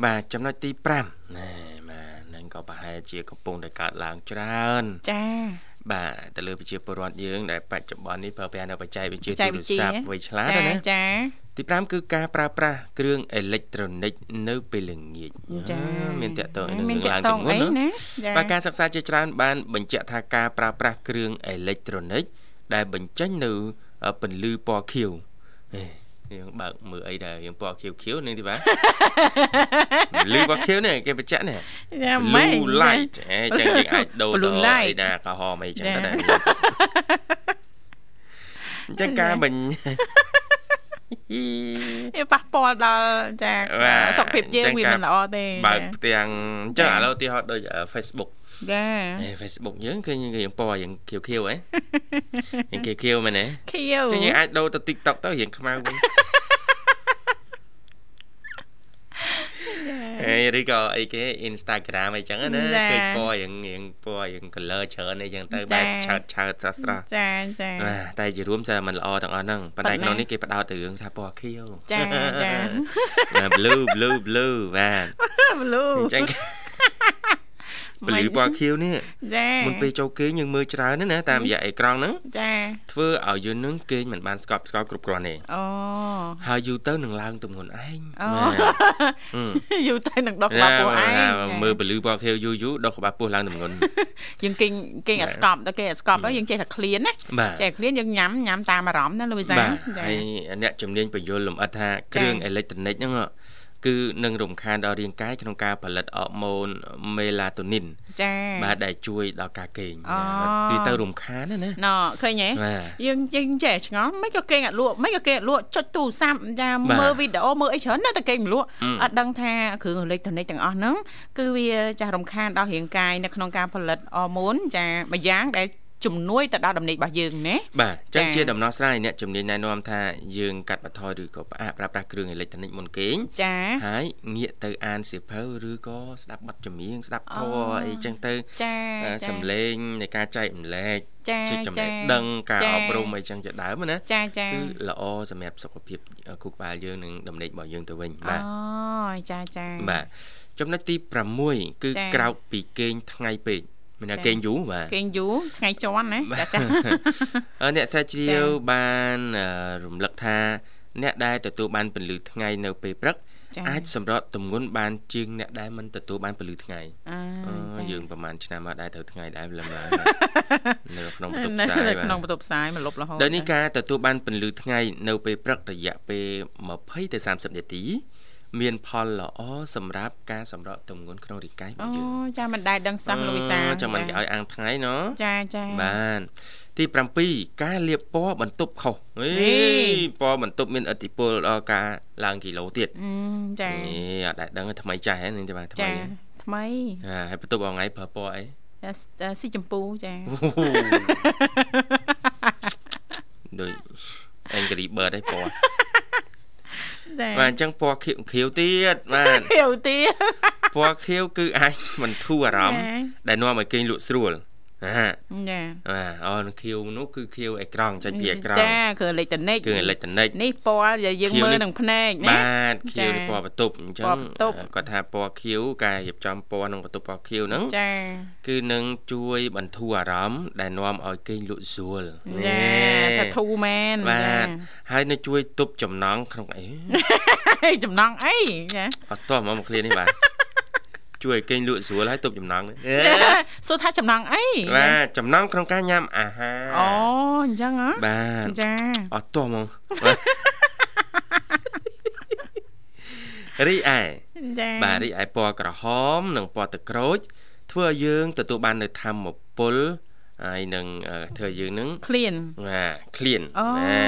បាទចំណុចទី5ណែបាទនឹងក៏ប្រហែលជាកំពុងតែកើតឡើងច្រើនចា បាទទៅលើប្រជាពលរដ្ឋយើងដែលបច្ចុប្បន្ននេះប្រើប្រាស់នៅបច្ចេកវិទ្យាទូរស័ព្ទវៃឆ្លាតណាចាទី5គឺការប្រើប្រាស់គ្រឿងអេលិចត្រូនិកនៅពេលល្ងាចចាមានតកតងនឹងឡើងទៅមុនណាបាទការសិក្សាជាច្រើនបានបញ្ជាក់ថាការប្រើប្រាស់គ្រឿងអេលិចត្រូនិកដែលបញ្ចេញនៅពន្លឺពណ៌ខៀវ យើងបើកមើលអីដែរយើងពណ៌ខៀវខៀវនឹងទីបាទលឺពណ៌ខៀវនេះគេបញ្ជាក់នេះ blue light អញ្ចឹងយើងអាចដូរទៅអីណាក្រហមអីចឹងទៅដែរអញ្ចឹងការបញ្វាប៉ះពាល់ដល់ចាសុខភាពយើងវាមិនល្អទេបើកផ្ទាំងអញ្ចឹងឥឡូវឧទាហរណ៍ដូច Facebook ចា Facebook យើងគឺយើងពណ៌យើងខៀវខៀវហ៎យើងខៀវខៀវមែនទេខៀវចឹងយើងអាចដូរទៅ TikTok ទៅរៀងខ្មៅវិញអេឬក៏អីគេ Instagram អីចឹងណាគេពណ៌រៀងរៀងពណ៌រៀង color ច្រើនអីចឹងទៅបែបឆើតឆើតស្រស់ស្រស់ចាចាតែជារួមតែมันល្អទាំងអស់ហ្នឹងប៉ុន្តែក្នុងនេះគេបដោតទៅរឿងថាពណ៌ខៀវចាចា blue blue blue បាទ blue អញ្ចឹង ពលឺពណ៌ខៀវនេះចាមុនពេលចូលគេងយើងមើលច្រើនណាតាមរយៈអេក្រង់ហ្នឹងចាធ្វើឲ្យយើងនឹងគេងមិនបានស្កប់ស្កល់គ្រប់គ្រាន់ទេអូហើយយូរទៅនឹងឡើងទម្ងន់ឯងអូយូរទៅនឹងដុសក្បាលពោះឯងមើលពលឺពណ៌ខៀវយូរយូរដុសក្បាលពោះឡើងទម្ងន់យើងគេងគេងឲ្យស្កប់ដល់គេឲ្យស្កប់ទៅយើងចេះតែឃ្លានណាចេះឃ្លានយើងញ៉ាំញ៉ាំតាមអារម្មណ៍ណាលូវីសាចាហើយអ្នកជំនាញបញ្យលលំអិតថាគ្រឿងអេលិចត្រូនិកហ្នឹង គឺនឹងរំខានដល់រាងកាយក្នុងការផលិតអរម៉ូនមេឡាតូនីនចាបាទដែលជួយដល់ការគេងវាទៅរំខានណាណាណ៎ឃើញទេយើងយើងចេះឆ្ងល់មិនក៏គេងអត់លក់មិនក៏គេអត់លក់ចុចទូរស័ព្ទចាមើលវីដេអូមើលអីច្រើនណាតែគេមិនលក់អត់ដឹងថាគ្រឿងអេឡិចត្រូនិកទាំងអស់ហ្នឹងគឺវាចាស់រំខានដល់រាងកាយនៅក្នុងការផលិតអរម៉ូនចាមួយយ៉ាងដែល ជំនួយទៅដល់ដំណេករបស់យើងណាបាទអញ្ចឹងជាដំណោះស្រាយអ្នកជំនាញណែនាំថាយើងកាត់បន្ថយឬក៏ផ្អាកប្រើប្រាស់គ្រឿងអេឡិចត្រូនិកមុនគេងចាហើយងាកទៅអានសៀវភៅឬក៏ស្ដាប់បទចម្រៀងស្ដាប់ធម៌អីចឹងទៅចាសំឡេងនៃការចែកម្លែកជាចំណេះដឹងការអប់រំអីចឹងជាដើមណាចាចាគឺល្អសម្រាប់សុខភាពគូក្បាលយើងនិងដំណេករបស់យើងទៅវិញបាទអូចាចាបាទចំណុចទី6គឺក្រោកពីគេងថ្ងៃពេក មានថាគេងយូរបាទគេងយូរថ្ងៃជន់ណាចាចាអ្នកស្រាវជ្រាវបានរំលឹកថា អ្នកដែលទទួលបានពន្លឺថ្ងៃនៅពេលព្រឹកអាចសម្រកទម្ងន់បានជាងអ្នកដែលមិនទទួលបានពលឺថ្ងៃអឺយើងប្រហែលឆ្នាំមកដែរត្រូវថ្ងៃដែរលឹមឡើងនៅក្នុងបន្ទប់ផ្សាយនៅក្នុងបន្ទប់ផ្សាយមកលុបរហូតដល់នេះការទទួលបានពលឺថ្ងៃនៅពេលព្រឹករយៈពេល20ទៅ30នាទី មានផលល្អសម្រាប់ការសម្រកទម្ងន់ក្នុងរាងកាយរបស់យើងអូចាមិនដែលដឹងសោះលោកវិសាចាំមិនឲ្យអាំងថ្ងៃណោះចាចាបានទី7ការលាបពណ៌បន្ទប់ខុសអេពណ៌បន្ទប់មានឥទ្ធិពលដល់ការឡើងគីឡូទៀតចាអេអត់ដែលដឹងថ្មីចាស់ហ្នឹងទេបាទថ្មីថ្មីហាហើយបន្ទប់អងៃប្រើពណ៌អីស៊ីចម្ពូចាដូច Angry Bird ឯងពណ៌ បាទអញ្ចឹងពណ៌ខៀវខៀវទៀតបាទខៀវទៀតពណ៌ខៀវគឺអាចបន្ធូរអារម្មណ៍ដែលនាំឲ្យគេងលក់ស្រួល ចាបាទអូនខៀវនោះគឺខៀវអេក្រង់ចេញពីអេក្រង់ចាគឺអេឡិចត្រូនិកគឺអេឡិចត្រូនិកនេះពណ៌ដែលយើងមើលនឹងភ្នែកណាបាទខៀវនេះពណ៌បន្ទប់អញ្ចឹងគាត់ថាពណ៌ខៀវការរៀបចំពណ៌ក្នុងបន្ទប់ពណ៌ខៀវហ្នឹងចាគឺនឹងជួយបន្ធូរអារម្មណ៍ដែលនាំឲ្យគេងលក់ស្រួលចាថាធូរមែនបាទហើយនឹងជួយទប់ចំណងក្នុងអីចំណងអីចាអត់តោះមកមកឃ្លានេះបាទ ជួយឲ្យគេងលក់ស្រួលហើយទប់ចំណងសួរថាចំណងអីបាទចំណងក្នុងការញ៉ាំអាហារអូអញ្ចឹងហ៎បាទចាអត់ទាស់ហ្មងរីឯចាបាទរីឯពណ៌ក្រហម និងពណ៌ទឹកក្រូច ធ្វើឲ្យយើងទទួលបាននៅធម្មពលហើយនឹងធ្វើយើងនឹងឃ្លានបាទឃ្លានណា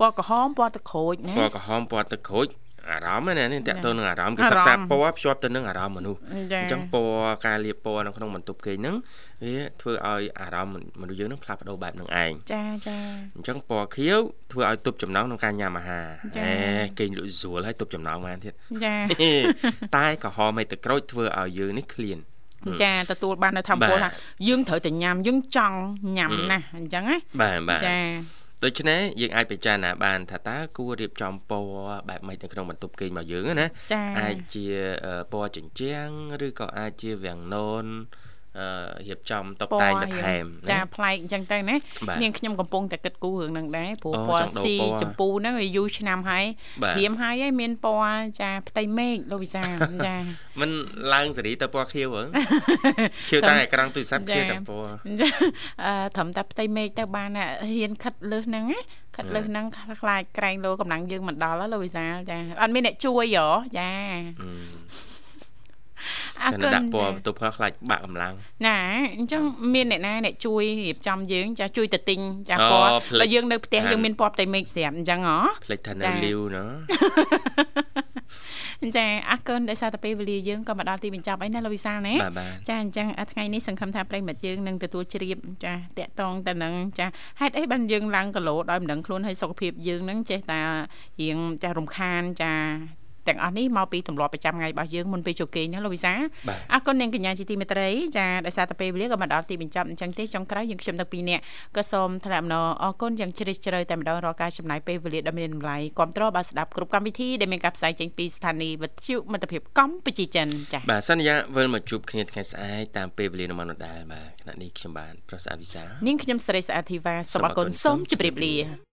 ពណ៌ក្រហមពណ៌ទឹកក្រូចណាពណ៌ក្រហមពណ៌ទឹកក្រូច អារម្មណ៍ណានេះតកតទៅនឹងអារម្មណ៍គឺសិក្សាពណ៌ភ្ជាប់ទៅនឹងអារម្មណ៍មនុស្សអញ្ចឹងពណ៌ការលាបពណ៌នៅក្នុងបន្ទប់គេងហ្នឹងវាធ្វើឲ្យអារម្មណ៍មនុស្សយើងនឹងផ្លាស់ប្ដូរបែបនឹងឯងចាចាអញ្ចឹងពណ៌ខៀវធ្វើឲ្យទប់ចំណងក្នុងការញ៉ាំអាហារអេគេងលក់ស្រួលហើយទប់ចំណងបានទៀតចាតែក្រហមឯទឹកក្រូចធ្វើឲ្យយើងនេះឃ្លានចាទទួលបាននៅធម្មពលថាយើងត្រូវតែញ៉ាំយើងចង់ញ៉ាំណាស់អញ្ចឹងណាបាទបាទចា ដូច្នេះយើងអាចពិចារណាបានថាតើគួររៀបចំពណ៌បែបម៉េចនៅក្នុងបន្ទប់គេងរបស់យើងណាអាចជាពណ៌ជញ្ជាំងឬក៏អាចជាវាំងនន រៀបចំតុបតែងបន្ថែមចាប្លែកអញ្ចឹងទៅណានាងខ្ញុំកំពុងតែគិតគូររឿងហ្នឹងដែរព្រោះពណ៌ស៊ីចម្ពូហ្នឹងវាយូរឆ្នាំហើយព្រាមហើយហើយមានពណ៌ចាផ្ទៃមេឃលោកវិសាចាมันឡើងសេរីទៅពណ៌ខៀវហ៎ខៀវតែអេក្រង់ទូរស័ព្ទខៀវតែពណ៌អឺត្រឹមតែផ្ទៃមេឃទៅបានហ៊ានខិតលើសហ្នឹងណាខិតលើសហ្នឹងខ្លាចក្រែងលោកម្លាំងយើងមិនដល់លោកវិសាចាអត់មានអ្នកជួយហ៎ចា អរគុណដាក់ពណ៌បន្ទប់ខ្លះខ្លាចបាក់កម្លាំងណាអញ្ចឹងមានអ្នកណាអ្នកជួយរៀបចំយើងចាជួយទៅទិញចាពណ៌បើយើងនៅផ្ទះយើងមានពណ៌ផ្ទៃមេឃស្រាប់អញ្ចឹងហ៎ផ្លេចថានៅលីវណាចាអរគុណដោយសារតែពេលវេលាយើងក៏មកដល់ទីបញ្ចប់ហើយណាលោកវិសាលណាចាអញ្ចឹងថ្ងៃនេះសង្ឃឹមថាប្រិមិត្តយើងនឹងទទួលជ្រាបចាតកតងទៅនឹងចាហេតុអីបានយើងឡើងគីឡូដោយមិនដឹងខ្លួនហើយសុខភាពយើងនឹងចេះតែរៀងចារំខានចា ទាំងអស់នេះមកពីទម្លាប់ប្រចាំថ្ងៃរបស់យើងមុនពេលចូលគេងណាលោកវិសាអរគុណនាងកញ្ញាជាទីមេត្រីចាដោយសារតែពេលវេលាក៏មកដល់ទីបញ្ចប់អញ្ចឹងទេចុងក្រោយយើងខ្ញុំទាំងពីរនាក់ក៏សូមថ្លែងអំណរអរគុណយ៉ាងជ្រាលជ្រៅតែម្ដងរាល់ការចំណាយពេលវេលាដ៏មានតម្លៃគ្រប់តរបាទស្ដាប់គ្រប់កម្មវិធីដែលមានការផ្សាយចេញពីស្ថានីយ៍វិទ្យុមិត្តភាពកម្ពុជាចិនចា៎បាទសន្យាវិលមកជួបគ្នាថ្ងៃស្អែកតាមពេលវេលានៅមនដាលបាទខណៈនេះខ្ញុំបានប្រសាទវិសានាងខ្ញុំស្រីស្អាតធីវ៉ាសូមអរគុណសូមជម្រាបលា